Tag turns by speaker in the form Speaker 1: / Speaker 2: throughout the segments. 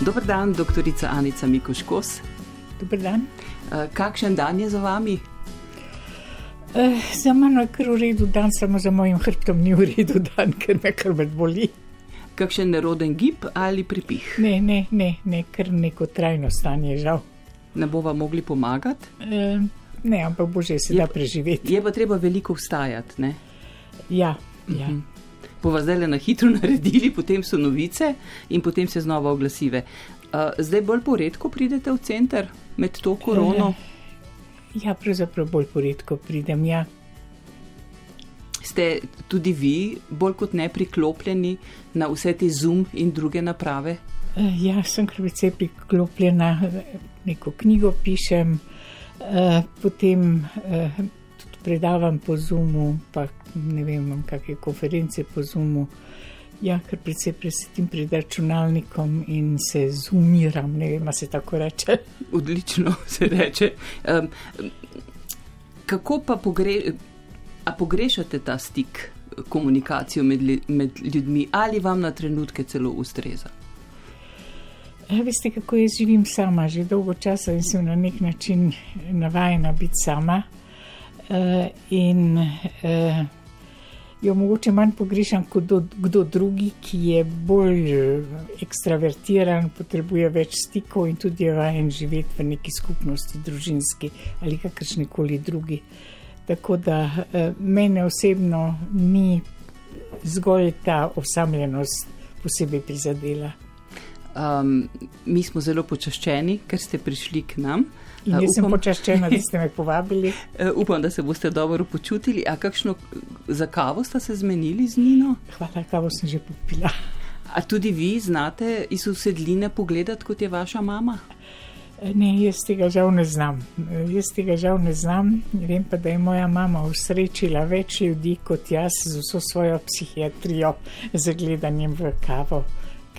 Speaker 1: Dober dan, doktorica Anica Mikoškos.
Speaker 2: Dober dan.
Speaker 1: Eh, kakšen dan je za vami?
Speaker 2: Uh, za mano je kar v redu dan, samo za mojim hrbtom ni v redu dan, ker me hrbet boli.
Speaker 1: Kakšen neroden gib ali pripih?
Speaker 2: Ne, ne, ne, ne kar neko trajno stanje, žal.
Speaker 1: Ne bo vam mogli pomagati?
Speaker 2: Uh, ne, ampak bo že se da preživeti.
Speaker 1: Je pa treba veliko vstajati, ne?
Speaker 2: Ja, ja. Uh -huh.
Speaker 1: Bova zdaj le na hitro naredili, potem so novice in potem se znova oglasive. Uh, zdaj bolj poredko pridete v center med to korono? Uh,
Speaker 2: ja, pravzaprav bolj poredko pridem, ja.
Speaker 1: Ste tudi vi bolj kot ne priklopljeni na vse te zoom in druge naprave?
Speaker 2: Uh, ja, sem kar precej priklopljena, neko knjigo pišem, uh, potem. Uh, predavam po Zoomu, pa ne vem, imam kakšne konference po Zoomu. Ja, ker predvsej presedim pred računalnikom in se zoomiram, ne vem, se tako reče.
Speaker 1: Odlično se reče. Um, kako pa pogre, pogrešate ta stik, komunikacijo med, med ljudmi, ali vam na trenutke celo ustreza?
Speaker 2: Ja, veste, kako jaz živim sama, že dolgo časa in sem na nek način navajena biti sama. Uh, in uh, jo mogoče manj pogrešam kot do, kdo drugi, ki je bolj ekstravertiran, potrebuje več stikov in tudi je vajen živeti v neki skupnosti, družinski ali kakršni koli drugi. Tako da mene osebno ni zgolj ta osamljenost posebej prizadela.
Speaker 1: Um, mi smo zelo počaščeni, ker ste prišli k nam.
Speaker 2: In jaz sem počaščena, da ste me povabili.
Speaker 1: E, upam, da se boste dobro počutili. A kakšno za kavo ste se zmenili z Nino?
Speaker 2: Hvala, kavo sem že popila.
Speaker 1: A tudi vi znate iz usedline pogledati, kot je vaša mama?
Speaker 2: E, ne, jaz tega žal ne znam. E, jaz tega žal ne znam. Vem pa, da je moja mama usrečila več ljudi kot jaz z vso svojo psihiatrijo, z gledanjem v kavo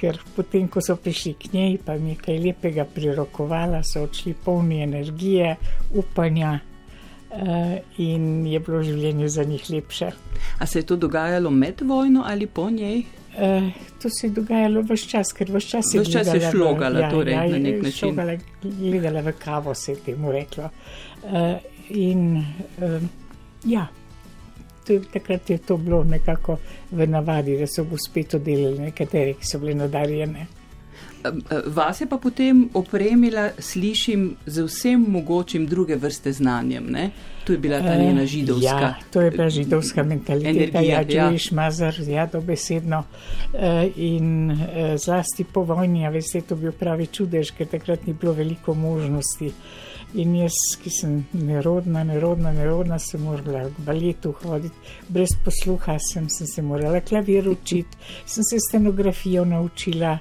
Speaker 2: ker potem, ko so prišli k njej, pa mi je kaj lepega prirokovala, so odšli polni energije, upanja uh, in je bilo življenje za njih lepše.
Speaker 1: A se je to dogajalo med vojno ali po njej?
Speaker 2: Uh, to se je dogajalo vse čas, ker vse čas je,
Speaker 1: čas je šlogala, ja, torej ja, na nek način.
Speaker 2: Šlogala, gledala v kavo, se je temu reklo. Uh, in uh, ja takrat je to bilo nekako v navadi, da so gospe to delali, nekateri, ki so bili nadarjene.
Speaker 1: Vas je pa potem opremila, slišim, z vsem mogočim druge vrste znanjem. Ne? To je bila ta njena židovska.
Speaker 2: Ja, to je bila židovska mentaliteta, ja, čuješ, ja. mazar, ja, dobesedno. In zlasti po vojni, a veste, to bil pravi čudež, ker takrat ni bilo veliko možnosti. In jaz, ki sem nerodna, nerodna, nerodna, sem morala v baletu hoditi, brez posluha sem, sem se morala klavir učiti, sem se scenografijo naučila,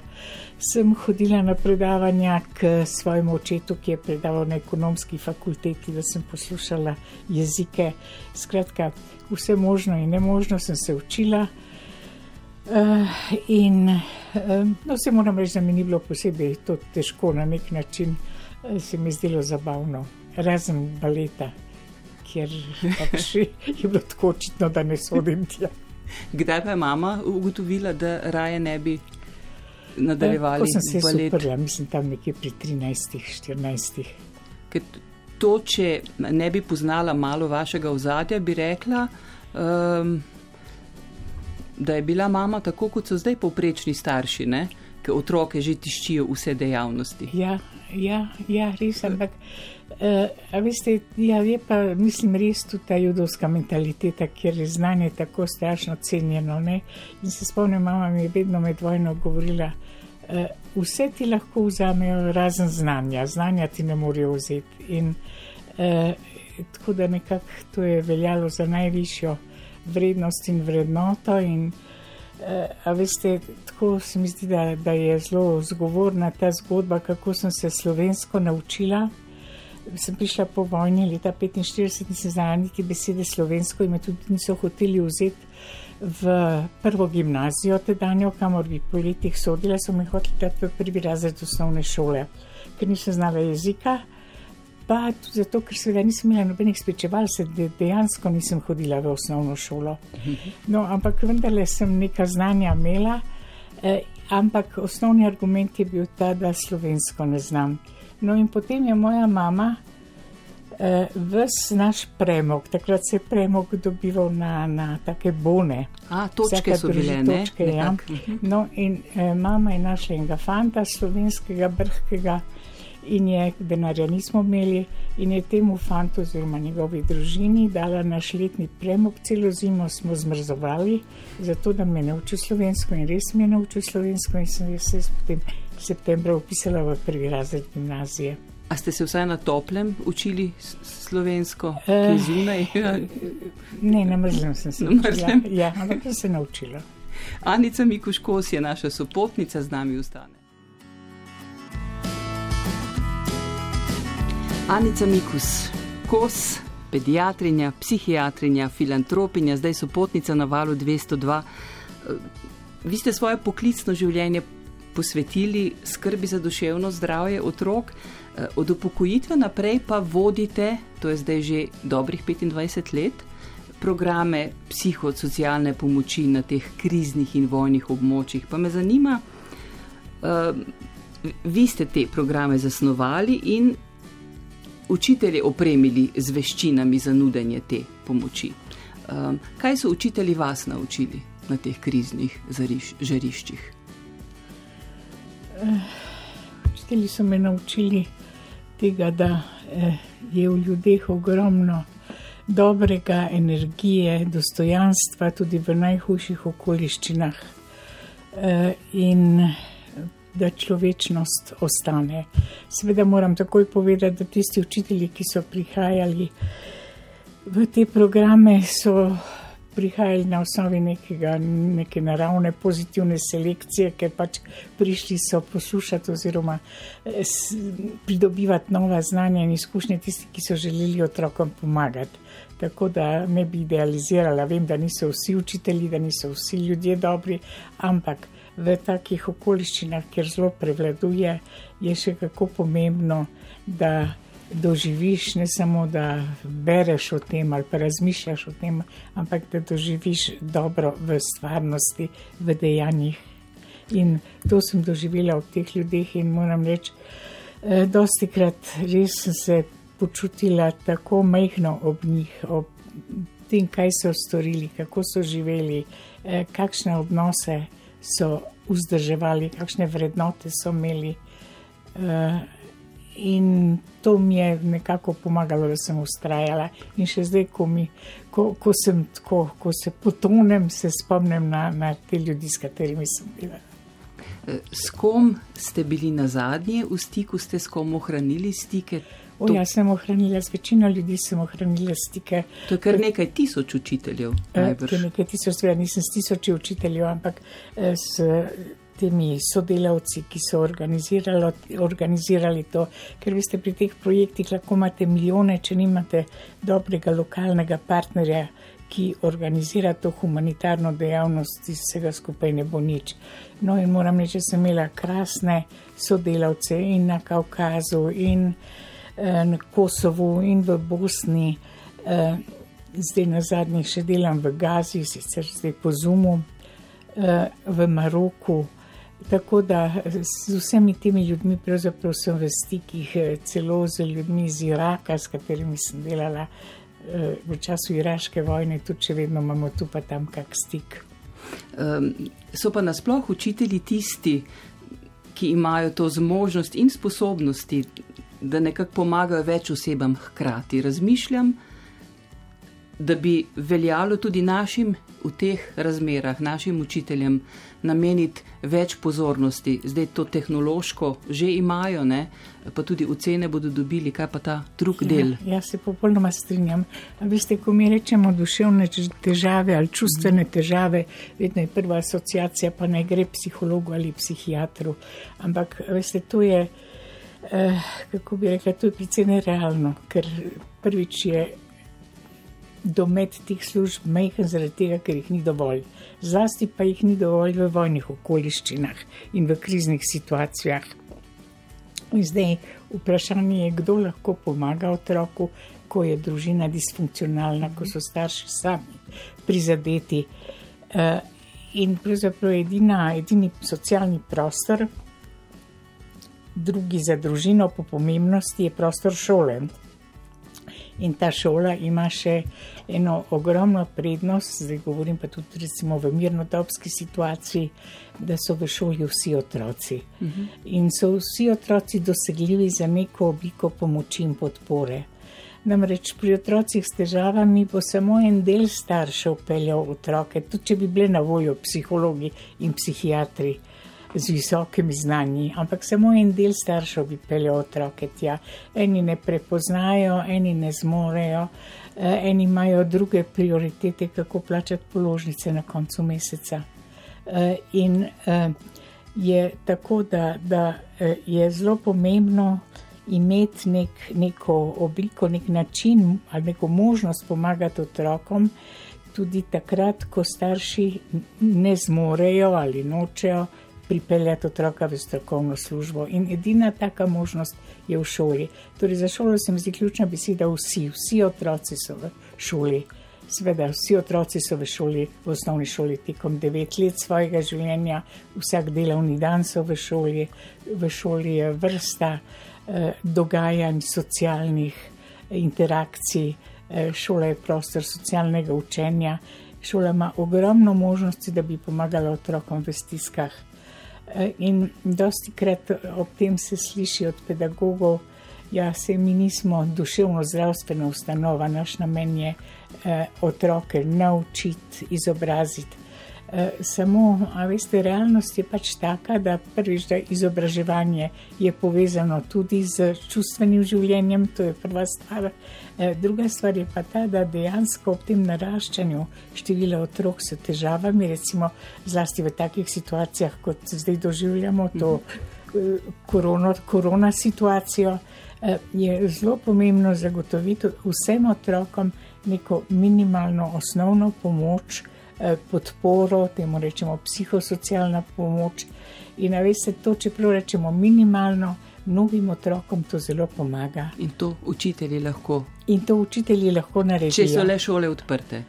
Speaker 2: sem hodila na predavanja k svojemu očetu, ki je predaval na ekonomski fakulteti, da sem poslušala jezike. Skratka, vse možno in nemožno sem se učila. Uh, in uh, no, se moram reči, da mi ni bilo posebej to težko na nek način se mi zdelo zabavno, razen baleta, kjer pač je bilo tako očitno, da ne sodim tja.
Speaker 1: Kdaj pa je mama ugotovila, da raje ne bi nadaljevali?
Speaker 2: Ko sem se zaprla, mislim tam nekje pri 13-14.
Speaker 1: To, če ne bi poznala malo vašega ozadja, bi rekla, um, da je bila mama tako, kot so zdaj povprečni starši, ki otroke že tiščijo vse dejavnosti.
Speaker 2: Ja, ja, ja res, ampak uh, veste, ja, je pa, mislim, res tudi ta judovska mentaliteta, kjer je znanje tako strašno cenjeno. Ne? In se spomnim, mama mi je vedno med vojno govorila, uh, vse ti lahko vzamejo razen znanja, znanja ti ne morejo vzeti. In uh, tako da nekako to je veljalo za najvišjo vrednost in vrednoto. In, Uh, a veste, tako se mi zdi, da, da je zelo zgovorna ta zgodba, kako sem se slovensko naučila. Sem prišla po vojni leta 1945 in se znala niti besede slovensko in me tudi niso hoteli vzeti v prvo gimnazijo tedanjo, kamor bi po letih sodila, so me hoteli dati v prvi razred osnovne šole, ker nisem znala jezika pa tudi zato, ker seveda nisem imela nobenih spričeval, se de, dejansko nisem hodila v osnovno šolo. No, ampak vendarle sem neka znanja imela. Eh, ampak osnovni argument je bil ta, da slovensko ne znam. No, in potem je moja mama eh, ves naš premog, takrat se je premog dobival na, na take bone.
Speaker 1: A, točke so bile, ne?
Speaker 2: Točke, ja. Mhm. No, in eh, mama je našla enega fanta, slovenskega, brhkega, in je denarja nismo imeli, in je temu fantu, oziroma njegovi družini, dala naš letni premog, celo zimo smo zmrzovali, zato da me nauči slovensko, in res me nauči slovensko, in sem se potem v septembru upisala v prvi razred gimnazije.
Speaker 1: A ste se vsaj na toplem učili slovensko, uh, zunaj?
Speaker 2: ne, na mrzlem sem se naučila. Ja, ampak sem se naučila.
Speaker 1: Anica Mikuškos je naša sopotnica, z nami ustane. Anica Mikus, kos, pediatrinja, psihiatrinja, filantropinja, zdaj sopotnica na valu 202. Vi ste svoje poklicno življenje posvetili skrbi za duševno zdravje otrok. Eh, od upokojitve naprej pa vodite, to je zdaj že dobrih 25 let, programe psihosocialne pomoči na teh kriznih in vojnih območjih. Pa me zanima, uh, vi ste te programe zasnovali in učitelje opremili z veščinami za nudenje te pomoči. Um, kaj so učitelji vas naučili na teh kriznih zariš, žariščih?
Speaker 2: Učitelji so me naučili tega, da eh, je v ljudeh ogromno dobrega, energije, dostojanstva, tudi v najhujših okoliščinah, eh, in da človečnost ostane. Seveda moram takoj povedati, da tisti učitelji, ki so prihajali v te programe, so prihajali na osnovi nekega, neke naravne pozitivne selekcije, ker pač prišli so poslušati oziroma eh, pridobivati nova znanja in izkušnje tisti, ki so želeli otrokom pomagati. Tako da ne bi idealizirala, vem, da niso vsi učitelji, da niso vsi ljudje dobri, ampak v takih okoliščinah, kjer zelo prevladuje, je še kako pomembno, da doživiš, ne samo da bereš o tem ali pa razmišljaš o tem, ampak da doživiš dobro v stvarnosti, v dejanjih. In to sem doživela od teh ljudi in moram reči, eh, dosti krat res sem se počutila tako majhno ob njih, ob tem, kaj so storili, kako so živeli, eh, kakšne odnose so vzdrževali, kakšne vrednote so imeli. Eh, in to mi je nekako pomagalo, da sem ustrajala. In še zdaj, ko, mi, ko, ko, tako, ko se potonem, se spomnim na, na te ljudi, s katerimi sem bila.
Speaker 1: S kom ste bili na zadnje v stiku, ste s kom ohranili stike?
Speaker 2: O, to... Jaz sem ohranila, z večino ljudi sem ohranila stike.
Speaker 1: To je kar nekaj tisoč učiteljev.
Speaker 2: Eh, nekaj tisoč, seveda nisem s tisoči učiteljev, ampak eh, s temi sodelavci, ki so organizirali, to, ker vi ste pri teh projektih lahko imate milijone, če nimate dobrega lokalnega partnerja, ki organizira to humanitarno dejavnost, iz vsega skupaj ne bo nič. No in moram reči, da sem imela krasne sodelavce in na Kaukazu in eh, na Kosovu in v Bosni. Eh, zdaj na zadnjih še delam v Gazi, sicer zdaj po Zumu, eh, v Maroku. Tako da z vsemi temi ljudmi, pravzaprav sem v stikih, eh, celo z ljudmi iz Iraka, s katerimi sem delala eh, v času iraške vojne, tudi če vedno imamo tu pa tam kak stik.
Speaker 1: Um, so pa nasploh učitelji tisti, ki imajo to zmožnost in sposobnosti, da nekako pomagajo več osebam hkrati. Razmišljam, da bi veljalo tudi našim v teh razmerah, našim učiteljem, nameniti več pozornosti. Zdaj to tehnološko že imajo, ne? pa tudi ocene bodo dobili, kaj pa ta drug ja, del.
Speaker 2: Ja, jaz se popolnoma strinjam. Veste, ko mi rečemo duševne težave ali čustvene težave, vedno je prva asociacija, pa ne gre psihologu ali psihiatru. Ampak, veste, to je, eh, kako bi rekla, to je precej nerealno, ker prvič je domet teh služb majhen zaradi tega, ker jih ni dovolj. Zlasti pa jih ni dovolj v vojnih okoliščinah in v kriznih situacijah. In zdaj vprašanje je, kdo lahko pomaga otroku, ko je družina disfunkcionalna, ko so starši sami prizadeti. Uh, in pravzaprav edina, edini socialni prostor, drugi za družino po pomembnosti, je prostor šole. In ta šola ima še eno ogromno prednost, zdaj govorim pa tudi recimo v mirnodobski situaciji, da so v šoli vsi otroci. Uh -huh. In so vsi otroci dosegljivi za neko obliko pomoči in podpore. Namreč pri otrocih s težavami bo samo en del staršev peljal otroke, tudi če bi bile na voljo psihologi in psihiatri z visokimi znanji, ampak samo en del staršev bi peljal otroke tja. Eni ne prepoznajo, eni ne zmorejo, eh, eni imajo druge prioritete, kako plačati položnice na koncu meseca. Eh, in eh, je tako, da, da je zelo pomembno imeti nek, neko obliko, nek način ali neko možnost pomagati otrokom. Tudi takrat, ko starši ne zmorejo ali nočejo pripeljati otroka v strokovno službo. In edina taka možnost je v šoli. Torej, za šolo se mi zdi ključna beseda vsi, vsi otroci so v šoli. Sveda, vsi otroci so v šoli, v osnovni šoli tekom devet let svojega življenja, vsak delovni dan so v šoli, v šoli je vrsta eh, dogajanj, socialnih interakcij, eh, šola je prostor socialnega učenja, šola ima ogromno možnosti, da bi pomagala otrokom v stiskah. Eh, in dosti krat ob tem se sliši od pedagogov, ja, se mi nismo duševno zdravstvena ustanova, naš namen je eh, otroke naučiti, izobraziti. Eh, samo, a veste, realnost je pač taka, da prvič, da izobraževanje je povezano tudi z čustvenim življenjem, to je prva stvar. Eh, druga stvar je pa ta, da dejansko ob tem naraščanju števila otrok s težavami, recimo zlasti v takih situacijah, kot zdaj doživljamo to eh, korona, korona situacijo, je zelo pomembno zagotoviti vsem otrokom neko minimalno osnovno pomoč, podporo, temu rečemo psihosocialna pomoč. In veste, to, čeprav rečemo minimalno, mnogim otrokom to zelo pomaga.
Speaker 1: In to učitelji lahko.
Speaker 2: In to učitelji lahko naredijo.
Speaker 1: Če so le šole odprte.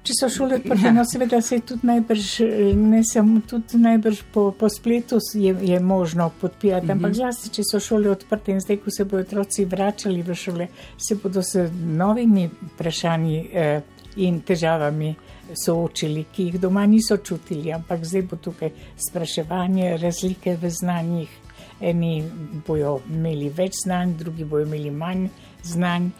Speaker 2: Če so šole odprte, ja. no seveda se tudi najbrž, ne samo tudi najbrž po, po spletu je, je možno podpirati, mm -hmm. ampak zlasti, če so šole odprte in zdaj, ko se bodo otroci vračali v šole, se bodo s novimi vprašanji eh, in težavami soočili, ki jih doma niso čutili, ampak zdaj bo tukaj spraševanje, razlike v znanjih. Eni bojo imeli več znanj, drugi bojo imeli manj znanj.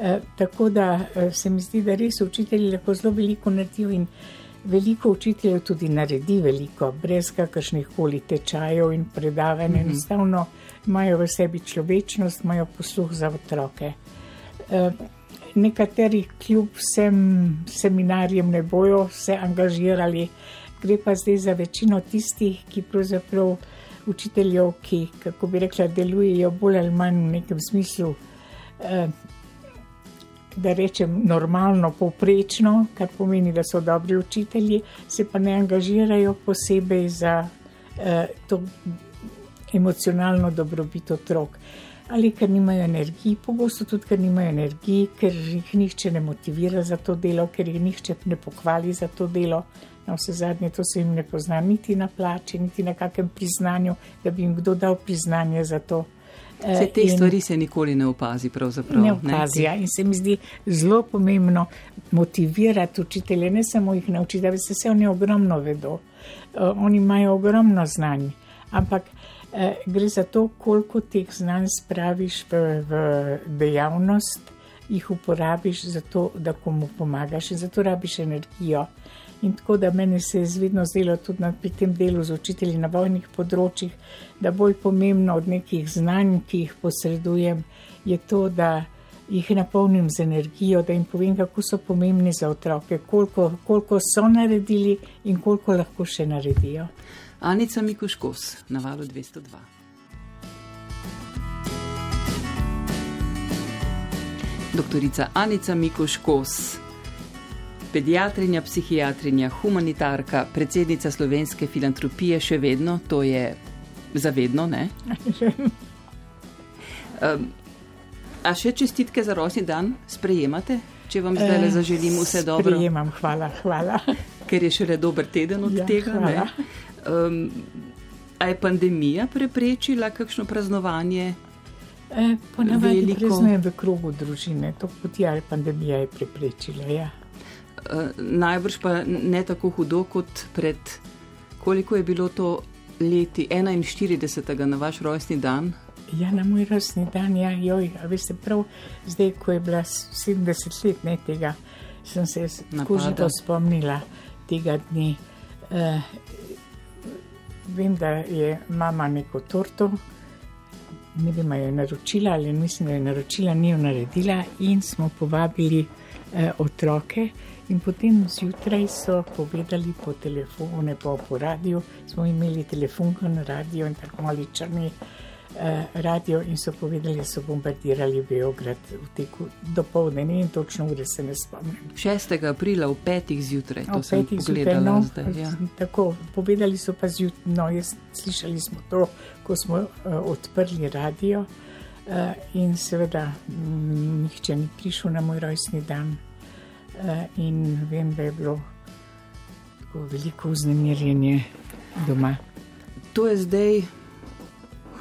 Speaker 2: E, tako da e, se mi zdi, da res učitelji lahko zelo veliko naredijo in veliko učiteljev tudi naredi veliko, brez kakršnih koli tečajev in predavanj. Mm -hmm. Enostavno imajo v sebi človečnost, imajo posluh za otroke. E, nekateri kljub vsem seminarjem ne bojo se angažirali, gre pa zdaj za večino tistih, ki pravzaprav učiteljev, ki, kako bi rekla, delujejo bolj ali manj v nekem smislu, eh, da rečem normalno, povprečno, kar pomeni, da so dobri učitelji, se pa ne angažirajo posebej za eh, to emocionalno dobrobit otrok ali ker nimajo energiji, pogosto tudi, ker nimajo energiji, ker jih nihče ne motivira za to delo, ker jih nihče ne pohvali za to delo. Na vse zadnje to se jim ne pozna niti na plači, niti na kakem priznanju, da bi jim kdo dal priznanje za to.
Speaker 1: Vse te in stvari se nikoli ne opazi, pravzaprav.
Speaker 2: Ne opazi, ja. In se mi zdi zelo pomembno motivirati učitelje, ne samo jih naučiti, da se vse oni ogromno vedo. Oni imajo ogromno znanj, ampak Eh, gre za to, koliko teh znanj spraviš v, v dejavnost, jih uporabiš za to, da komu pomagaš in zato rabiš energijo. In tako da meni se je zvedno zdelo tudi pri tem delu z učitelji na vojnih področjih, da bolj pomembno od nekih znanj, ki jih posredujem, je to, da jih napolnim z energijo, da jim povem, kako so pomembni za otroke, koliko, koliko so naredili in koliko lahko še naredijo.
Speaker 1: Anica Mikuškos na valu 202. Doktorica Anica Mikuškos, pediatrinja, psihiatrinja, humanitarka, predsednica slovenske filantropije, še vedno, to je zavedno, ne? Um, a še čestitke za rojstni dan sprejemate, če vam zdaj le zaželim vse dobro?
Speaker 2: Sprejemam, hvala, hvala.
Speaker 1: ker je šele dober teden od
Speaker 2: Ja,
Speaker 1: tega.
Speaker 2: hvala.
Speaker 1: Um, a je pandemija preprečila kakšno praznovanje?
Speaker 2: E, Ponavadi praznujem v krogu družine, to kot je pandemija je preprečila. Ja.
Speaker 1: Uh, najbrž pa ne tako hudo kot pred, koliko je bilo to leti 41. na vaš rojstni dan.
Speaker 2: Ja, na moj rojstni dan, ja, joj, a veste, prav zdaj, ko je bila 70 let ne, tega, sem se
Speaker 1: Napada.
Speaker 2: skužito spomnila tega dne. Uh, vem, da je mama neko torto, ne vem, ali je naročila ali mislim, da je naročila, ni jo naredila in smo povabili uh, otroke. In potem zjutraj so povedali po telefonu, ne pa po radiju, smo imeli telefon radio in tako mali črni eh, radio in so povedali, da so bombardirali Beograd v teku do povdne, ne vem točno ure se ne spomnim.
Speaker 1: 6. aprila v petih zjutraj, to
Speaker 2: O
Speaker 1: sem
Speaker 2: petih
Speaker 1: pogledala
Speaker 2: no,
Speaker 1: zdaj. Ja.
Speaker 2: Tako, povedali so pa zjutraj, no, jaz, slišali smo to, ko smo uh, odprli radio uh, in seveda m, nihče ni prišel na moj rojstni dan uh, in vem, da je bilo tako veliko vznemirjenje doma.
Speaker 1: To je zdaj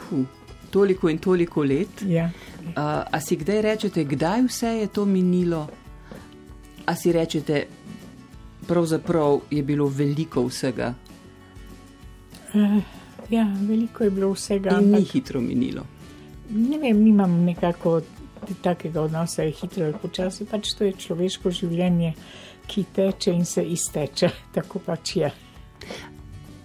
Speaker 1: hu, toliko in toliko let.
Speaker 2: Ja.
Speaker 1: Uh, a si kdaj rečete, kdaj vse je to minilo? A si rečete, pravzaprav je bilo veliko vsega
Speaker 2: Uh, ja, veliko je bilo vsega.
Speaker 1: in ni
Speaker 2: ampak-
Speaker 1: hitro minilo.
Speaker 2: Ne vem, nimam nekako takega odnosa, je hitro ali počasi, pač to je človeško življenje, ki teče in se izteče, tako pač je.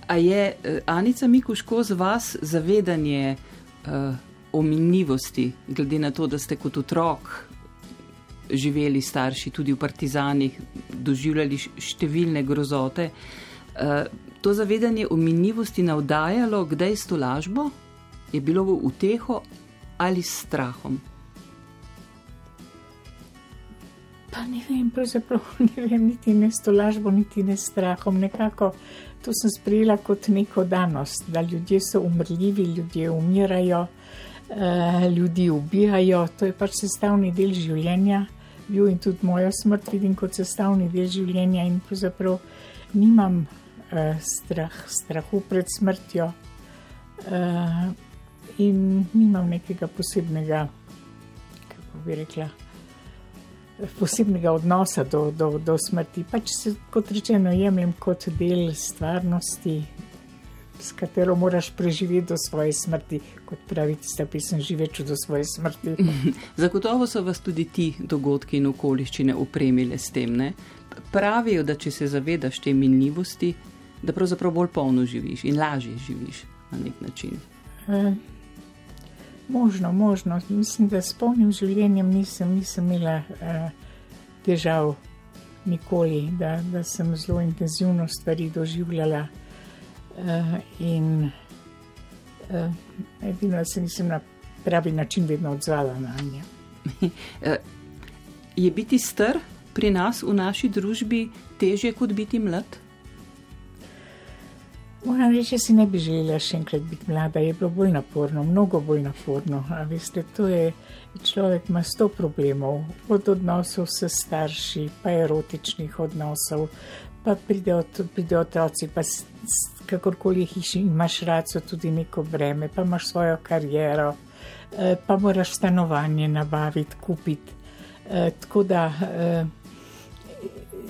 Speaker 1: A je eh, Anica Mikuško z vas zavedanje uh, o minljivosti, glede na to, da ste kot otrok živeli starši tudi v partizanih, doživljali številne grozote. Uh, to zavedanje o minljivosti navdajalo kdaj s to lažbo? Je bilo v uteho ali strahom?
Speaker 2: Pa ne vem, pravzaprav ne vem, niti ne s tolažbo, niti ne s strahom. Nekako to sem sprejela kot neko danost, da ljudje so umrljivi, ljudje umirajo, eh, ljudi ubijajo. To je pač sestavni del življenja. Bil in tudi mojo smrt vidim kot sestavni del življenja in pravzaprav nimam eh, strah, strahu pred smrtjo eh, in nimam nekega posebnega, kako bi rekla, posebnega odnosa do, do, do smrti. Pač se, kot rečeno, jemljem kot del stvarnosti, s katero moraš preživeti do svoje smrti, kot pravi tista pesem, živeč do svoje smrti.
Speaker 1: Zagotovo so vas tudi ti dogodki in okoliščine opremile s tem. Ne? Pravijo, da če se zavedaš te minljivosti, da pravzaprav bolj polno živiš in lažje živiš na nek način.
Speaker 2: E, možno, možno. Mislim, da s polnim življenjem nisem, nisem imela e, težav nikoli, da, da sem zelo intenzivno stvari doživljala. Uh, in uh, edino, da se nisem na pravi način vedno odzvala na nje.
Speaker 1: Je biti star pri nas v naši družbi težje kot biti mlad?
Speaker 2: Moram reči, da si ne bi želela še enkrat biti mlada, je bilo bolj naporno, mnogo bolj naporno. Veste, to je človek ima sto problemov, od odnosov s starši, pa erotičnih odnosov, pa pridejo pride otroci, pa kakorkoli jih imaš raco, tudi neko breme, pa imaš svojo kariero, eh, pa moraš stanovanje nabaviti, kupiti. Eh, tako da.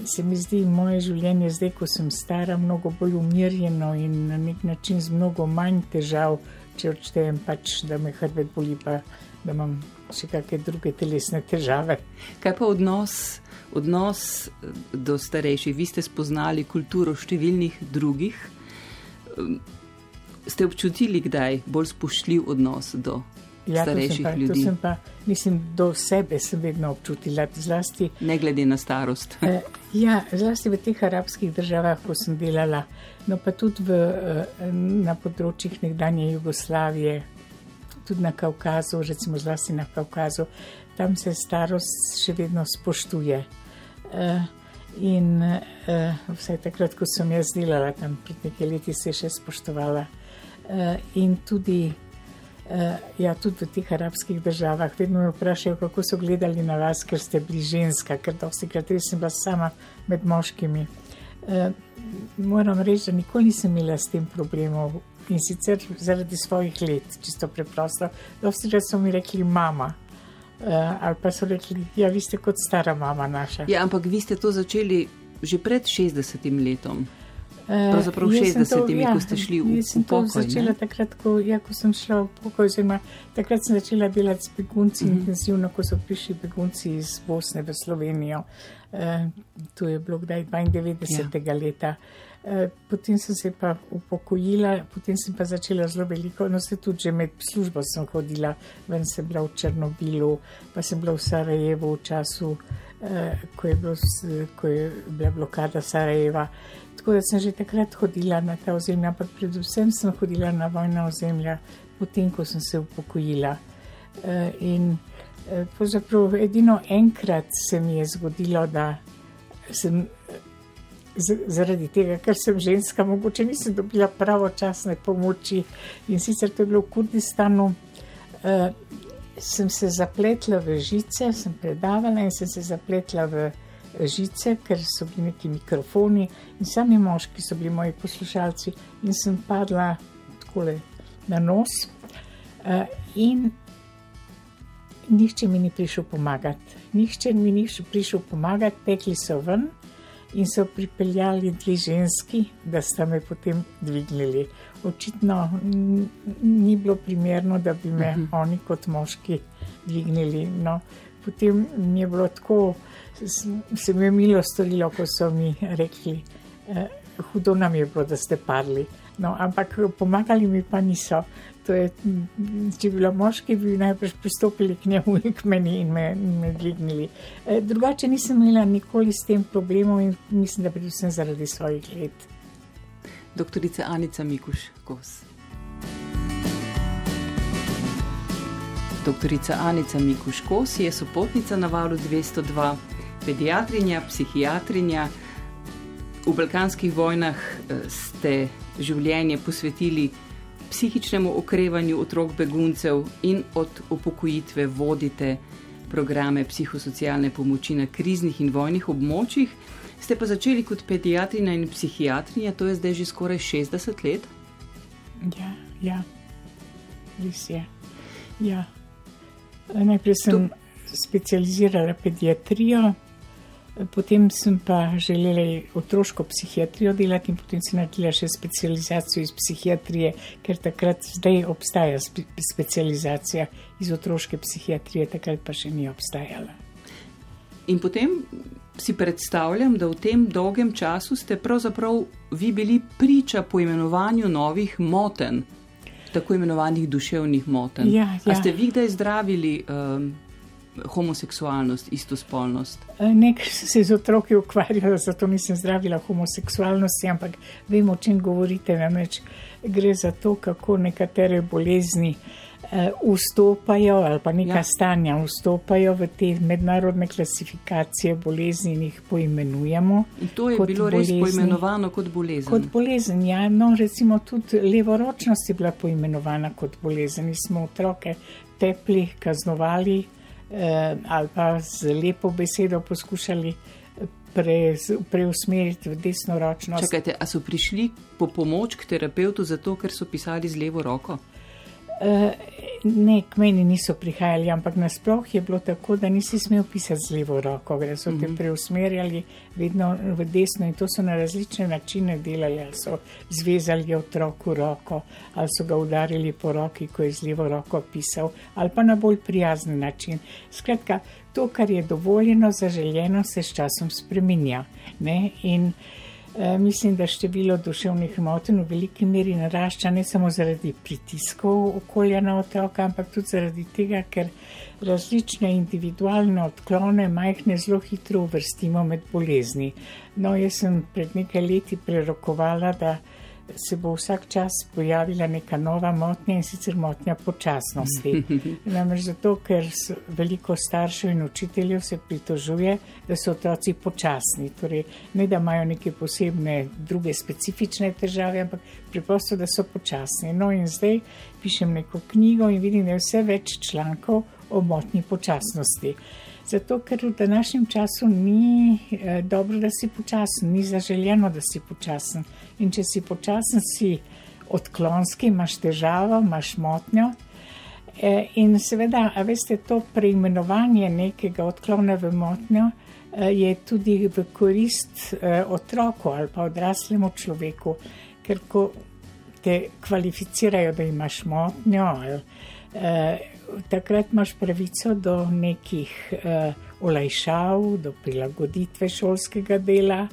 Speaker 2: Se mi zdi moje življenje zdaj, ko sem stara, mnogo bolj umirjeno in na nek način z mnogo manj težav, če odštejem pač, da me hrbet boli, pa da imam še kakšne druge telesne težave.
Speaker 1: Kaj pa odnos, odnos eh, do starejših? Vi ste spoznali kulturo številnih drugih. Um, Ste občutili kdaj bolj spoštljiv odnos do
Speaker 2: Ja,
Speaker 1: starejših
Speaker 2: pa,
Speaker 1: ljudi,
Speaker 2: pa, mislim, do sebe sem vedno občutila, zlasti.
Speaker 1: ne glede na starost?
Speaker 2: Eh, ja, zlasti v teh arabskih državah, ko sem delala, no pa tudi v, eh, na področjih nekdanje Jugoslavije, tudi na Kaukazu, recimo zlasti na Kaukazu, tam se starost še vedno spoštuje. Eh, in eh, vsaj takrat, ko sem jaz delala tam pred nekaj leti, se je še spoštovala. Eh, in tudi ja, tudi v teh arabskih državah vedno me vprašajo, kako so gledali na vas, ker ste bili ženska, ker dosti krat res sem bila sama med moškimi. Uh, moram reči, da nikoli nisem imela s tem problemov in sicer zaradi svojih let, čisto preprosto. Dosti že so mi rekli mama. Uh, ali pa so rekli, da ja, ste kot stara mama naša.
Speaker 1: Ja, ampak vi ste to začeli že pred 60 letom. Pravzaprav v 60-ih, ja, ko ste šli v pokoj.
Speaker 2: Sem to začela ne? takrat, ko, ja, ko sem šla v pokoj. Oziroma, takrat sem začela delati s begunci mm -hmm. intenzivno, ko so prišli begunci iz Bosne v Slovenijo. E, to je bilo kdaj 92. Ja. leta. E, potem sem se pa upokojila, potem sem pa začela zelo veliko, no se tudi že med službo sem hodila, ven sem bila v Črnobilu, pa sem bila v Sarajevu v času, e, ko, je bilo, ko je bila blokada Sarajeva. Tako da sem že takrat hodila na ta ozemlja, ampak predvsem sem hodila na vojna ozemlja, potem ko sem se upokojila. Eh, in eh, pravzaprav edino enkrat se mi je zgodilo, da sem zaradi tega, ker sem ženska, mogoče nisem dobila pravočasne pomoči in sicer to je bilo v Kurdistanu. Eh, sem se zapletla v žice, sem predavala in sem se zapletla v žice, ker so bili neki mikrofoni in sami moški so bili moji poslušalci, in sem padla tako na nos. Uh, in nihče mi ni prišel pomagati, nihče mi ni prišel pomagati, tekli so ven in so pripeljali dve ženski, da sta me potem dvignili. Očitno ni bilo primerno, da bi me uh mhm. -huh. oni kot moški dvignili. No, potem mi je bilo tako se mi je milo storilo, ko so mi rekli, eh, hudo nam je bilo, da ste padli. No, ampak pomagali mi pa niso. Je, če bi bilo moški, bi najprej pristopili k njemu in k meni in me, me dvignili. Eh, drugače nisem imela nikoli s tem problemov in mislim, da predvsem zaradi svojih let.
Speaker 1: Doktorica Anica Mikuš, kos. Doktorica Anica Mikuš, kos je sopotnica na valu 202 pediatrinja, psihiatrinja. V balkanskih vojnah eh, ste življenje posvetili psihičnemu okrevanju otrok beguncev in od upokojitve vodite programe psihosocialne pomoči na kriznih in vojnih območjih. Ste pa začeli kot pediatrinja in psihiatrinja, to je zdaj že skoraj 60 let?
Speaker 2: Ja, ja. res je. Ja. Najprej sem to... specializirala pediatrijo, Potem sem pa želela otroško psihiatrijo delati in potem sem naredila še specializacijo iz psihiatrije, ker takrat zdaj obstaja spe, specializacija iz otroške psihiatrije, takrat pa še ni obstajala.
Speaker 1: In potem si predstavljam, da v tem dolgem času ste pravzaprav vi bili priča poimenovanju novih moten, tako imenovanih duševnih moten.
Speaker 2: Ja, ja.
Speaker 1: A ste vi kdaj zdravili? Um, homoseksualnost, istospolnost?
Speaker 2: Eh, nek se z otroki ukvarjajo, zato nisem zdravila homoseksualnosti, ampak vemo, o čem govorite. Namreč gre za to, kako nekatere bolezni eh, vstopajo ali pa neka ja. stanja vstopajo v te mednarodne klasifikacije bolezni in jih poimenujemo.
Speaker 1: In to je bilo bolezni, res poimenovano kot bolezen.
Speaker 2: Kot bolezen, ja. No, recimo tudi levoročnost je bila poimenovana kot bolezen. Mi smo otroke tepli, kaznovali eh, ali pa z lepo besedo poskušali eh, pre, preusmeriti v desno ročno.
Speaker 1: Čakajte, a so prišli po pomoč k terapeutu zato, ker so pisali z levo roko?
Speaker 2: Eh, ne, k meni niso prihajali, ampak nasploh je bilo tako, da nisi smel pisati z levo roko, da so te mhm. preusmerjali vedno v desno in to so na različne načine delali, ali so zvezali otroku roko, ali so ga udarili po roki, ko je z levo roko pisal, ali pa na bolj prijazen način. Skratka, to, kar je dovoljeno, zaželjeno, se s časom spreminja. Ne? In Eh, mislim, da število duševnih motenj v veliki meri narašča ne samo zaradi pritiskov okolja na otroka, ampak tudi zaradi tega, ker različne individualne odklone majhne zelo hitro uvrstimo med bolezni. No, jaz sem pred nekaj leti prerokovala, da se bo vsak čas pojavila neka nova motnja in sicer motnja počasnosti. Namreč zato, ker veliko staršev in učiteljev se pritožuje, da so otroci počasni. Torej, ne da imajo neke posebne druge specifične težave, ampak preprosto, da so počasni. No in zdaj pišem neko knjigo in vidim, da je vse več člankov o motnji počasnosti. Zato, ker v današnjem času ni eh, dobro, da si počasen, ni zaželjeno, da si počasen. In če si počasen, si odklonski, imaš težavo, imaš motnjo. Eh, in seveda, veste, to preimenovanje nekega odklona v motnjo eh, je tudi v korist eh, otroku ali pa odraslemu človeku, ker ko te kvalificirajo, da imaš motnjo, ali, eh, takrat imaš pravico do nekih eh, olajšav, do prilagoditve šolskega dela.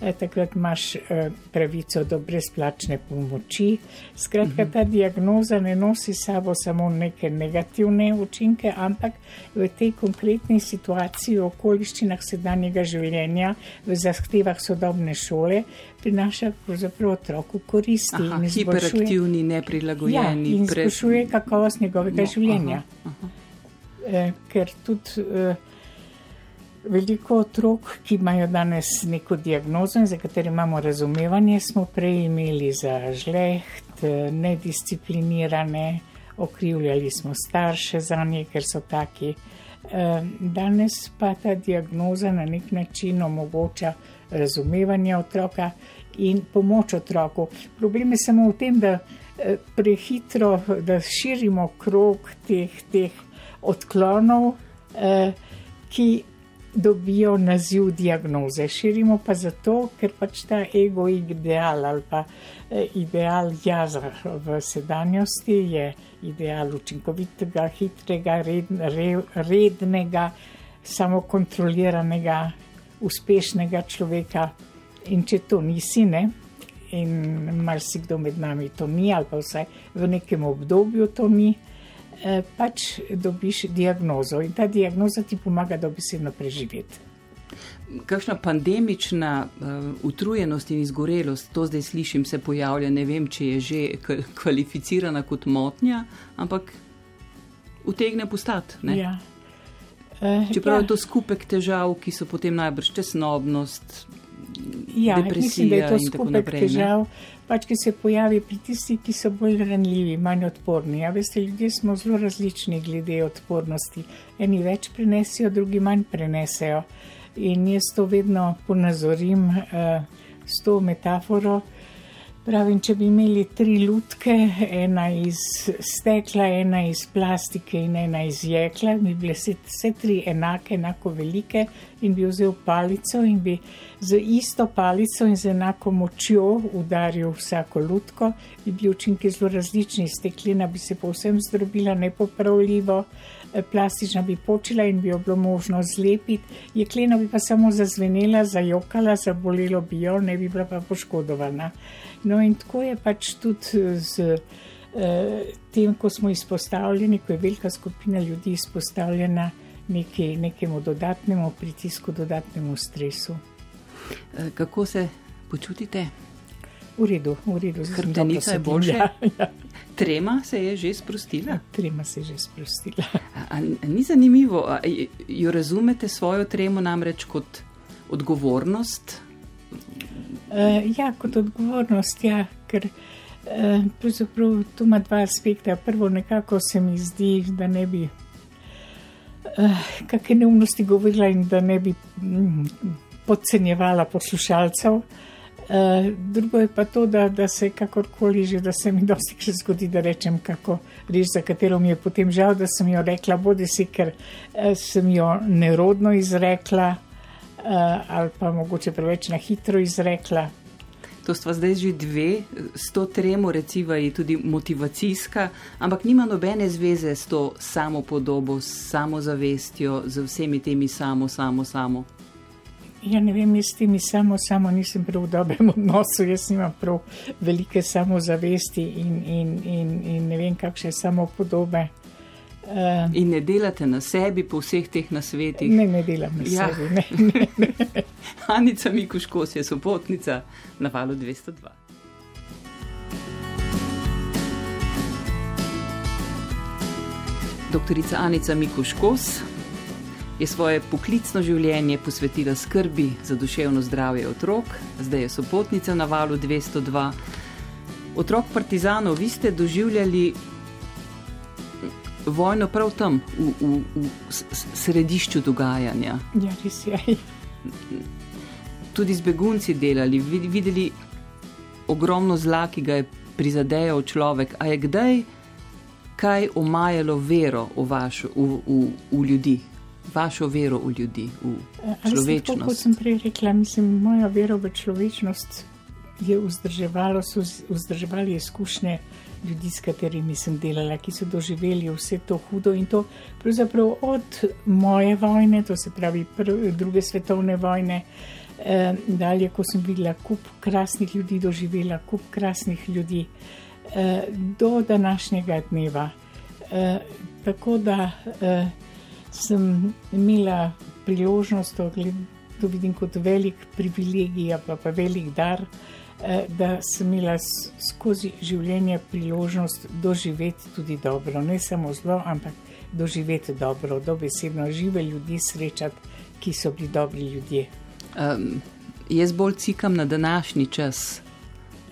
Speaker 2: Eh, takrat imaš eh, pravico do brezplačne pomoči. Skratka, ta diagnoza ne nosi sabo samo neke negativne učinke, ampak v tej konkretni situaciji, v okoliščinah sedanjega življenja, v zahtevah sodobne šole, prinaša pravzaprav otroku koristi.
Speaker 1: Aha, hiperaktivni, neprilagojeni.
Speaker 2: Ja, in izboljšuje pred... kakovost njegovega no, življenja. Aha, aha. Eh, ker tudi Veliko otrok, ki imajo danes neko diagnozo in za katero imamo razumevanje, smo prej imeli za žleht, nedisciplinirane, okrivljali smo starše za nje, ker so taki. Danes pa ta diagnoza na nek način omogoča razumevanje otroka in pomoč otroku. Problem je samo v tem, da eh, prehitro, da širimo krog teh, teh odklonov, eh, ki dobijo naziv diagnoze. Širimo pa zato, ker pač ta ego ideal ali pa eh, ideal jaza v sedanjosti je ideal učinkovitega, hitrega, red, re, rednega, samokontroliranega, uspešnega človeka. In če to nisi, ne, in marsikdo med nami to ni, ali pa vsaj v nekem obdobju to ni. Eh, pač dobiš diagnozo in ta diagnoza ti pomaga dobesedno preživeti.
Speaker 1: Kakšna pandemična uh, utrujenost in izgorelost, to zdaj slišim, se pojavlja. Ne vem, če je že kvalificirana kot motnja, ampak utegne postati.
Speaker 2: Ja.
Speaker 1: Uh, Čeprav ja. je to skupek težav, ki so potem najbrž tesnobnost,
Speaker 2: ja,
Speaker 1: depresija
Speaker 2: mislim, da je to
Speaker 1: in tako
Speaker 2: skupek
Speaker 1: naprej.
Speaker 2: Težav, pač, ki se pojavi pri tistih, ki so bolj ranljivi, manj odporni. Ja, veste, ljudje smo zelo različni glede odpornosti. Eni več prenesejo, drugi manj prenesejo. In jaz to vedno ponazorim uh, s to metaforo. Pravim, če bi imeli tri lutke, ena iz stekla, ena iz plastike in ena iz jekla, bi bile vse tri enake, enako velike in bi vzel palico in bi z isto palico in z enako močjo udaril vsako lutko, bi bili učinki zelo različni. Steklina bi se povsem zdrobila nepopravljivo, plastična bi počela in bi jo bilo možno zlepiti, jeklena bi pa samo zazvenela, zajokala, zabolelo bi jo, ne bi bila pa poškodovana. No, in tako je pač tudi z uh, tem, ko smo izpostavljeni, ko je velika skupina ljudi izpostavljena neki, nekemu dodatnemu pritisku, dodatnemu stresu.
Speaker 1: Eh, kako se počutite?
Speaker 2: V redu, v redu.
Speaker 1: Hrbtenica je boljša.
Speaker 2: Ja, ja.
Speaker 1: Trema se je že sprostila.
Speaker 2: Trema se je že sprostila.
Speaker 1: A, a, ni zanimivo, a, jo razumete svojo tremo namreč kot odgovornost?
Speaker 2: Uh, ja, kot odgovornost, ja, ker uh, pravzaprav tu ima dva aspekta. Prvo, nekako se mi zdi, da ne bi uh, kakšne neumnosti govorila in da ne bi mm, podcenjevala poslušalcev. Uh, Uh, drugo je pa to, da, da se kakorkoli že, da se mi dosti še zgodi, da rečem kako reč, za katero mi je potem žal, da sem jo rekla, bodi si, ker uh, sem jo nerodno izrekla uh, ali pa mogoče preveč na hitro izrekla.
Speaker 1: To stva zdaj že dve, s to tremo reciva je tudi motivacijska, ampak nima nobene zveze s to samo podobo, s samozavestjo, z vsemi temi samo, samo, samo.
Speaker 2: Ja, ne vem, jaz s temi samo, samo nisem prav v dobrem odnosu, jaz nimam prav velike samozavesti in, in, in, in ne vem, kakšne samo podobe.
Speaker 1: Uh, in ne delate na sebi po vseh teh nasvetih?
Speaker 2: Ne, ne delam na ja. sebi. Ne, ne, ne.
Speaker 1: Anica Mikuškos je sopotnica na valu 202. Doktorica Anica Mikuškos je svoje poklicno življenje posvetila skrbi za duševno zdravje otrok, zdaj je sopotnica na valu 202. Otrok partizanov, vi ste doživljali vojno prav tam, v, v, v središču dogajanja.
Speaker 2: Ja, res je.
Speaker 1: Tudi z begunci delali, videli ogromno zla, ki ga je prizadejal človek. A je kdaj kaj omajalo vero v, vaš, v, v, v ljudi? Vašo vero v ljudi, v človečnost.
Speaker 2: Kot sem prej rekla, mislim, moja vera v človečnost je vzdrževala, so vzdrževali izkušnje ljudi, s katerimi sem delala, ki so doživeli vse to hudo in to pravzaprav od moje vojne, to se pravi druge svetovne vojne, eh, dalje, ko sem videla kup krasnih ljudi, doživela kup krasnih ljudi, eh, do današnjega dneva. Eh, tako da eh, sem imela priložnost, to, to vidim kot velik privilegij, pa pa velik dar. Eh, da sem imela skozi življenje priložnost doživeti tudi dobro, ne samo zlo, ampak doživeti dobro, dobesedno žive ljudi srečati, ki so bili dobri ljudje. Um,
Speaker 1: jaz bolj cikam na današnji čas,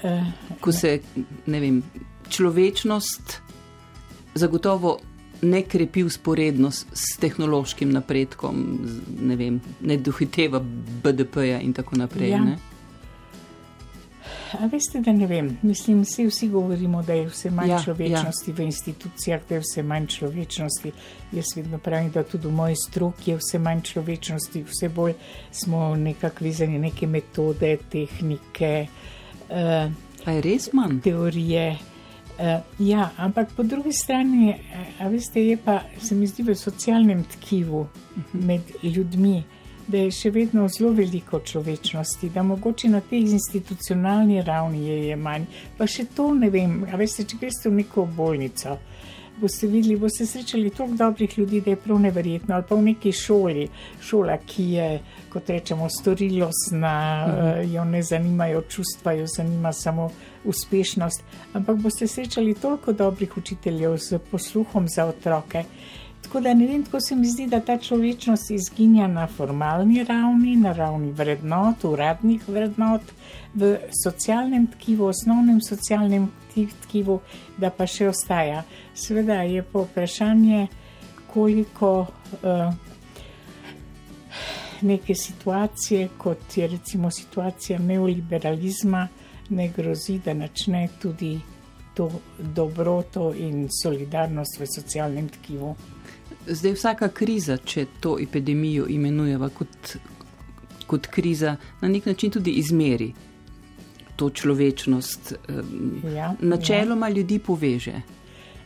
Speaker 1: uh, ko se vem, človečnost zagotovo ne krepi usporedno s, s tehnološkim napredkom, ne, vem, ne dohiteva BDP-ja in tako naprej. Ja.
Speaker 2: A veste, da ne vem. Mislim, vsi, vsi govorimo, da je vse manj ja, človečnosti ja. v institucijah, da je vse manj človečnosti. Jaz vedno pravim, da tudi v moji stroki je vse manj človečnosti, vse bolj smo nekako vezani neke metode, tehnike.
Speaker 1: Uh, je res manj?
Speaker 2: Teorije. Uh, ja, ampak po drugi strani, a veste, je pa se mi zdi v socialnem tkivu uh mhm. -huh. med ljudmi da je še vedno zelo veliko človečnosti, da mogoče na tej institucionalni ravni je, je manj. Pa še to ne vem, a veste, če greste v neko bolnico. Boste videli, boste srečali toliko dobrih ljudi, da je prav neverjetno. Ali pa v neki šoli, šola, ki je, kot rečemo, storilostna, mhm. jo ne zanimajo čustva, jo zanima samo uspešnost. Ampak boste srečali toliko dobrih učiteljev z posluhom za otroke. Tako da ne vem, tako se mi zdi, da ta človečnost izginja na formalni ravni, na ravni vrednot, uradnih vrednot, v socialnem tkivu, osnovnem socialnem tkivu, da pa še ostaja. Sveda je pa vprašanje, koliko uh, neke situacije, kot je recimo situacija neoliberalizma, ne grozi, da načne tudi to dobroto in solidarnost v socialnem tkivu.
Speaker 1: Zdaj vsaka kriza, če to epidemijo imenujemo kot, kot kriza, na nek način tudi izmeri to človečnost. Ja, načeloma ja. ljudi poveže.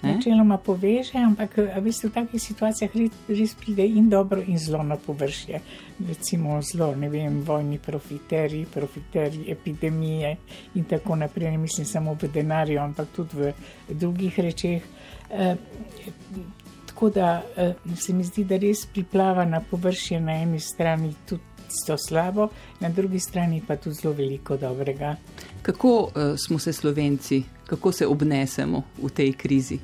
Speaker 2: Načeloma poveže, ampak veste, v takih situacijah res pride in dobro, in zelo na površje. Recimo zelo, ne vem, vojni profiteri, profiteri epidemije in tako naprej. Ne mislim samo v denarju, ampak tudi v drugih rečeh. Eh, tako da eh, se mi zdi, da res priplava na površje na eni strani tudi to slabo, na drugi strani pa tudi zelo veliko dobrega.
Speaker 1: Kako uh, smo se slovenci, kako se obnesemo v tej krizi,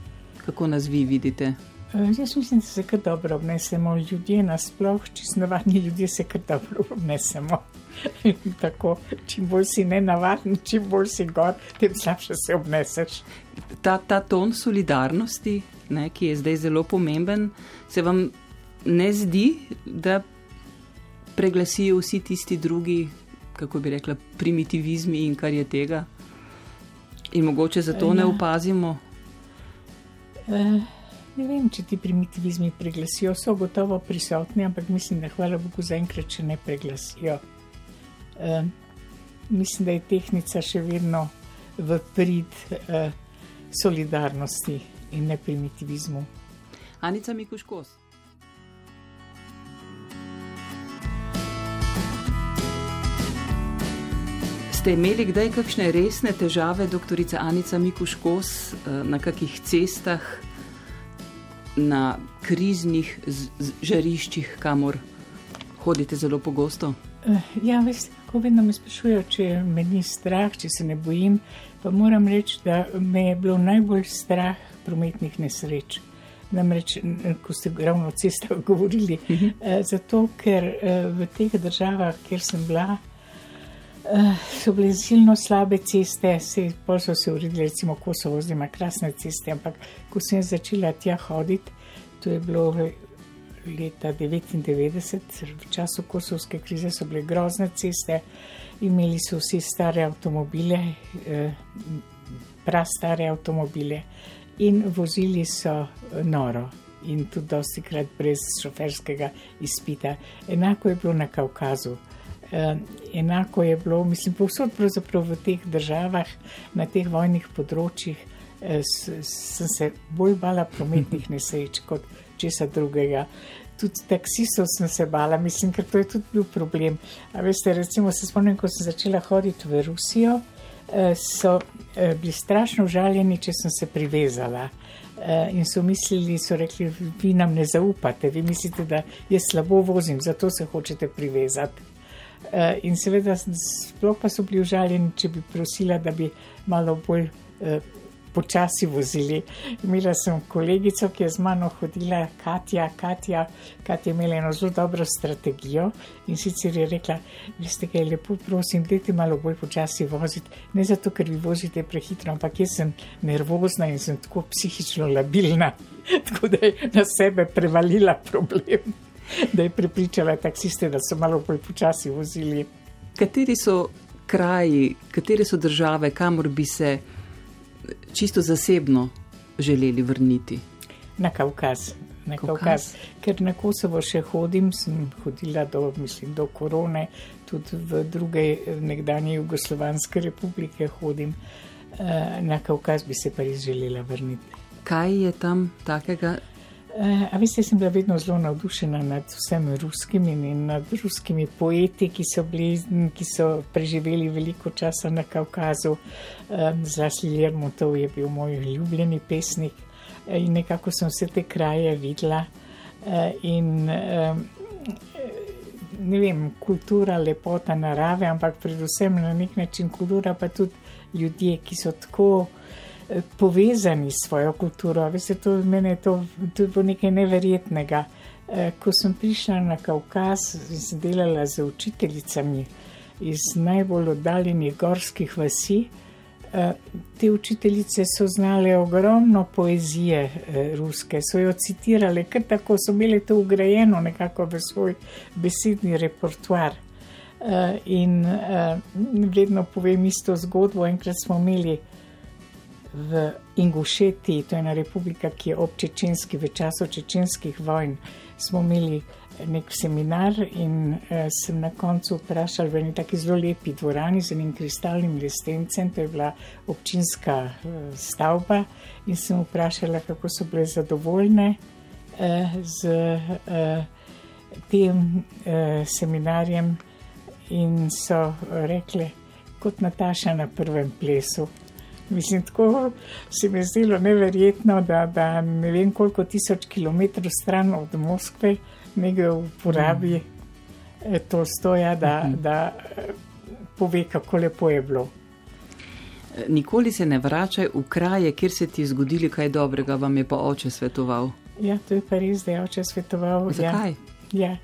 Speaker 1: kako nas vi vidite?
Speaker 2: Uh, jaz mislim, da se kar dobro obnesemo, ljudje nasploh, čisto navadni ljudje se kar dobro obnesemo. Tako, čim bolj si ne navaden, čim bolj si gor, tem slabše se obneseš.
Speaker 1: Ta, ta ton solidarnosti, ne, ki je zdaj zelo pomemben, se vam ne zdi, da preglasijo vsi tisti drugi, kako bi rekla, primitivizmi in kar je tega? In mogoče zato ne ja. opazimo?
Speaker 2: Uh, ne vem, če ti primitivizmi preglasijo, so gotovo prisotni, ampak mislim, da hvala Bogu zaenkrat, če ne preglasijo. Uh, mislim, da je tehnika še vedno v prid uh, solidarnosti in ne primitivizmu.
Speaker 1: Anica Mikuškos. Ste imeli kdaj kakšne resne težave, doktorica Anica Mikuškos, eh, na kakih cestah, na kriznih žariščih, kamor hodite zelo pogosto?
Speaker 2: Eh, ja, veste, kako vedno me sprašujejo, če me ni strah, če se ne bojim. Pa moram reči, da me je bilo najbolj strah prometnih nesreč. Namreč, ko ste ravno o cestah govorili, uh mhm. -huh. zato ker eh, v teh državah, kjer sem bila, eh, so bile zelo slabe ceste, se, so se uredili, recimo Kosovo, zdaj ima krasne ceste, ampak ko sem začela tja hoditi, To je bilo leta 1999, v času kosovske krize so bile grozne ceste, imeli so vsi stare avtomobile, eh, prastare avtomobile in vozili so noro in tudi dosti krat brez šoferskega izpita. Enako je bilo na Kaukazu. Uh, enako je bilo, mislim, povsod v teh državah, na teh vojnih področjih, uh, sem se bolj bala prometnih nesreč kot česa drugega. Tudi taksistov sem se bala, mislim, ker to je tudi bil problem. A veste, recimo se spomnim, ko sem začela hoditi v Rusijo, uh, so bili strašno užaljeni, če sem se privezala. In so mislili, so rekli, vi nam ne zaupate, vi mislite, da jaz slabo vozim, zato se hočete privezati. Uh, in seveda, sploh pa so bili užaljeni, če bi prosila, da bi malo bolj uh, počasi vozili. Imela sem kolegico, ki je z mano hodila, Katja, Katja, Katja je imela eno zelo dobro strategijo in sicer je rekla, veste, kaj je lepo, prosim, dajte malo bolj počasi voziti. Ne zato, ker vi vozite prehitro, ampak jaz sem nervozna in sem tako psihično labilna, tako da je na sebe prevalila problem da je pripričala taksiste, da so malo bolj počasi vozili.
Speaker 1: Kateri so kraji, katere so države, kamor bi se čisto zasebno želeli vrniti?
Speaker 2: Na Kaukaz. Na Kaukaz. Kaukaz. Ker na Kosovo še hodim, sem hodila do, mislim, do korone, tudi v druge nekdanje Jugoslovanske republike hodim. Eh, na Kaukaz bi se pa res želela vrniti.
Speaker 1: Kaj je tam takega?
Speaker 2: Uh, a veste, sem bila vedno zelo navdušena nad vsemi ruskimi in nad ruskimi poeti, ki so, bili, ki so preživeli veliko časa na Kaukazu. Zlasti Lermotov je bil moj ljubljeni pesnik uh, in nekako sem vse te kraje videla. Uh, in ne vem, kultura, lepota narave, ampak predvsem na nek način kultura, pa tudi ljudje, ki so tako povezani s svojo kulturo. Veste, to meni je to, bilo nekaj neverjetnega. Eh, ko sem prišla na Kaukaz in sem delala z učiteljicami iz najbolj oddaljenih gorskih vasi, eh, te učiteljice so znale ogromno poezije eh, ruske, so jo citirale, ker tako so imeli to ugrajeno nekako v svoj besedni repertoar. In vedno povem isto zgodbo, enkrat smo imeli v Ingušeti, to je ena republika, ki je ob Čečenski, v času čečenskih vojn, smo imeli nek seminar in uh, sem na koncu vprašal v eni taki zelo lepi dvorani z enim kristalnim lestencem, to je bila občinska uh, stavba in sem vprašala, kako so bile zadovoljne uh, z uh, tem uh, seminarjem in so rekli, kot Nataša na prvem plesu. Mislim, tako se mi je zdelo neverjetno, da, da ne vem koliko tisoč kilometrov stran od Moskve nekaj uporabi mm. to stoja, da, mm -hmm. da pove, kako lepo je bilo.
Speaker 1: Nikoli se ne vračaj v kraje, kjer se ti je zgodilo kaj dobrega, vam je pa oče svetoval.
Speaker 2: Ja, to je pa res, da je oče svetoval.
Speaker 1: Zakaj?
Speaker 2: Ja, ja.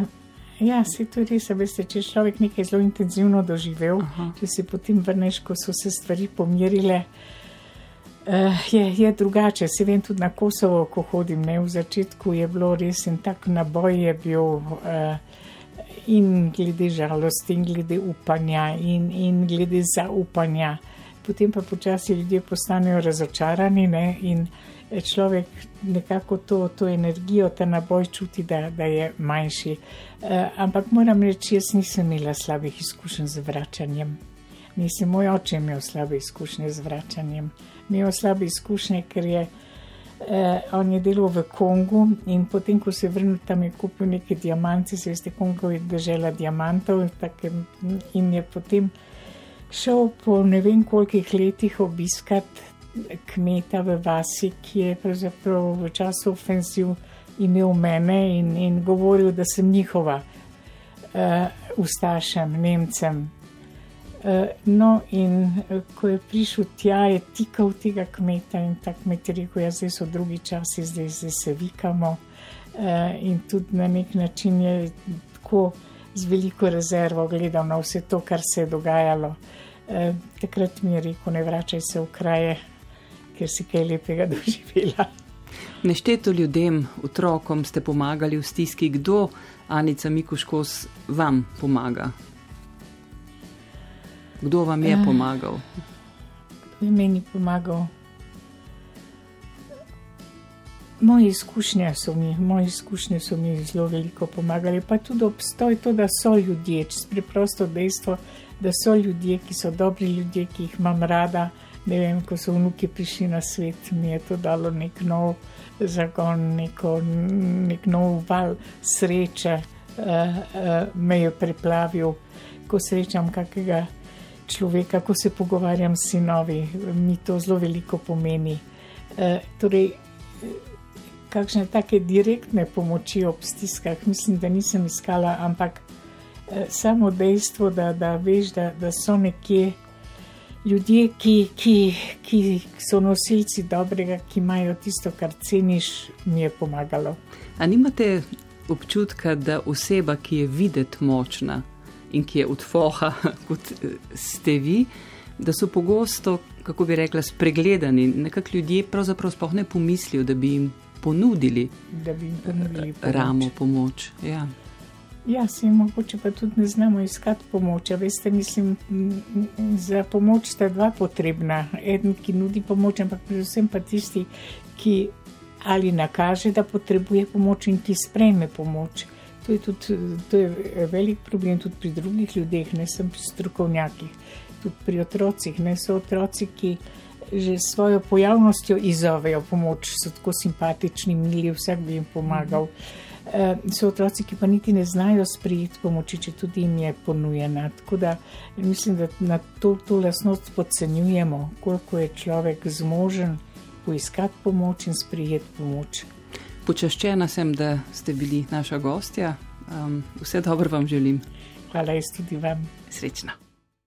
Speaker 2: Uh, Ja, se tudi res, veste, če človek nekaj zelo intenzivno doživel, Aha. če se potem vrneš, ko so se stvari pomirile, uh, je, je drugače. Se vem tudi na Kosovo, ko hodim, ne v začetku je bilo res in tak naboj je bil uh, in glede žalosti, in glede upanja, in, in glede zaupanja. Potem pa počasi ljudje postanejo razočarani ne, in človek nekako to, to energijo, ta naboj čuti, da, da je manjši. Uh, ampak moram reči, jaz nisem imela slabih izkušenj z vračanjem. Nisem moj oče imel slabe izkušnje z vračanjem. Imel slabe izkušnje, ker je uh, on je delal v Kongu in potem, ko se je vrnil tam, je kupil neke diamante, se veste, Kongo je držala diamantov in, tak, in je potem šel po ne vem kolikih letih obiskati kmeta v vasi, ki je pravzaprav v času ofenziv imel mene in, in govoril, da sem njihova, uh, ustašem, Nemcem. Uh, no, in uh, ko je prišel tja, je tikal tega kmeta in ta kmet je rekel: ja, zdaj so drugi časi, zdaj, zdaj se vikamo. Uh, in tudi na nek način je tako z veliko rezervo gledal na vse to, kar se je dogajalo. Uh, takrat mi je rekel: ne vračaj se v kraje, ker si kaj lepega doživela.
Speaker 1: Nešteto ljudem, otrokom ste pomagali v stiski, kdo, Anica Mikuškos, vam pomaga? Kdo vam je pomagal?
Speaker 2: Kdo je meni pomagal? Moje izkušnje so mi, moje izkušnje so mi zelo veliko pomagali, pa tudi obstoj to, da so ljudje, čez preprosto dejstvo, da so ljudje, ki so dobri ljudje, ki jih imam rada. Ne vem, ko so vnuki prišli na svet, mi je to dalo nek nov zagon, neko, nek nov val sreče, uh, uh, me je preplavil, ko srečam kakega človeka, ko se pogovarjam s sinovi, mi to zelo veliko pomeni. Uh, torej, kakšne take direktne pomoči ob stiskah, mislim, da nisem iskala, ampak samo dejstvo, da, da veš, da, da so nekje ljudje, ki, ki, ki so nosilci dobrega, ki imajo tisto, kar ceniš, mi je pomagalo.
Speaker 1: A nimate občutka, da oseba, ki je videti močna in ki je odfoha, kot eh, ste vi, da so pogosto, kako bi rekla, spregledani, nekako ljudje pravzaprav sploh ne pomislijo, da bi jim ponudili,
Speaker 2: da bi jim ponudili pomoč.
Speaker 1: ramo pomoč. Ja.
Speaker 2: Ja, se mogoče pa tudi ne znamo iskati pomoč. Veste, mislim, za pomoč sta dva potrebna. Eden, ki nudi pomoč, ampak predvsem pa tisti, ki ali nakaže, da potrebuje pomoč in ki sprejme pomoč. To je, tudi, to je velik problem tudi pri drugih ljudeh, ne samo pri strokovnjakih, tudi pri otrocih. Ne so otroci, ki že s svojo pojavnostjo izzovejo pomoč, so tako simpatični, mili, vsak bi jim pomagal. Mm -hmm. So otroci, ki pa niti ne znajo sprijeti pomoči, če tudi jim je ponujena. Tako da mislim, da na to, to lasnost podcenjujemo, koliko je človek zmožen poiskati pomoč in sprijeti pomoč.
Speaker 1: Počaščena sem, da ste bili naša gostja. Um, vse dobro vam želim.
Speaker 2: Hvala, jaz tudi vam.
Speaker 1: Srečno.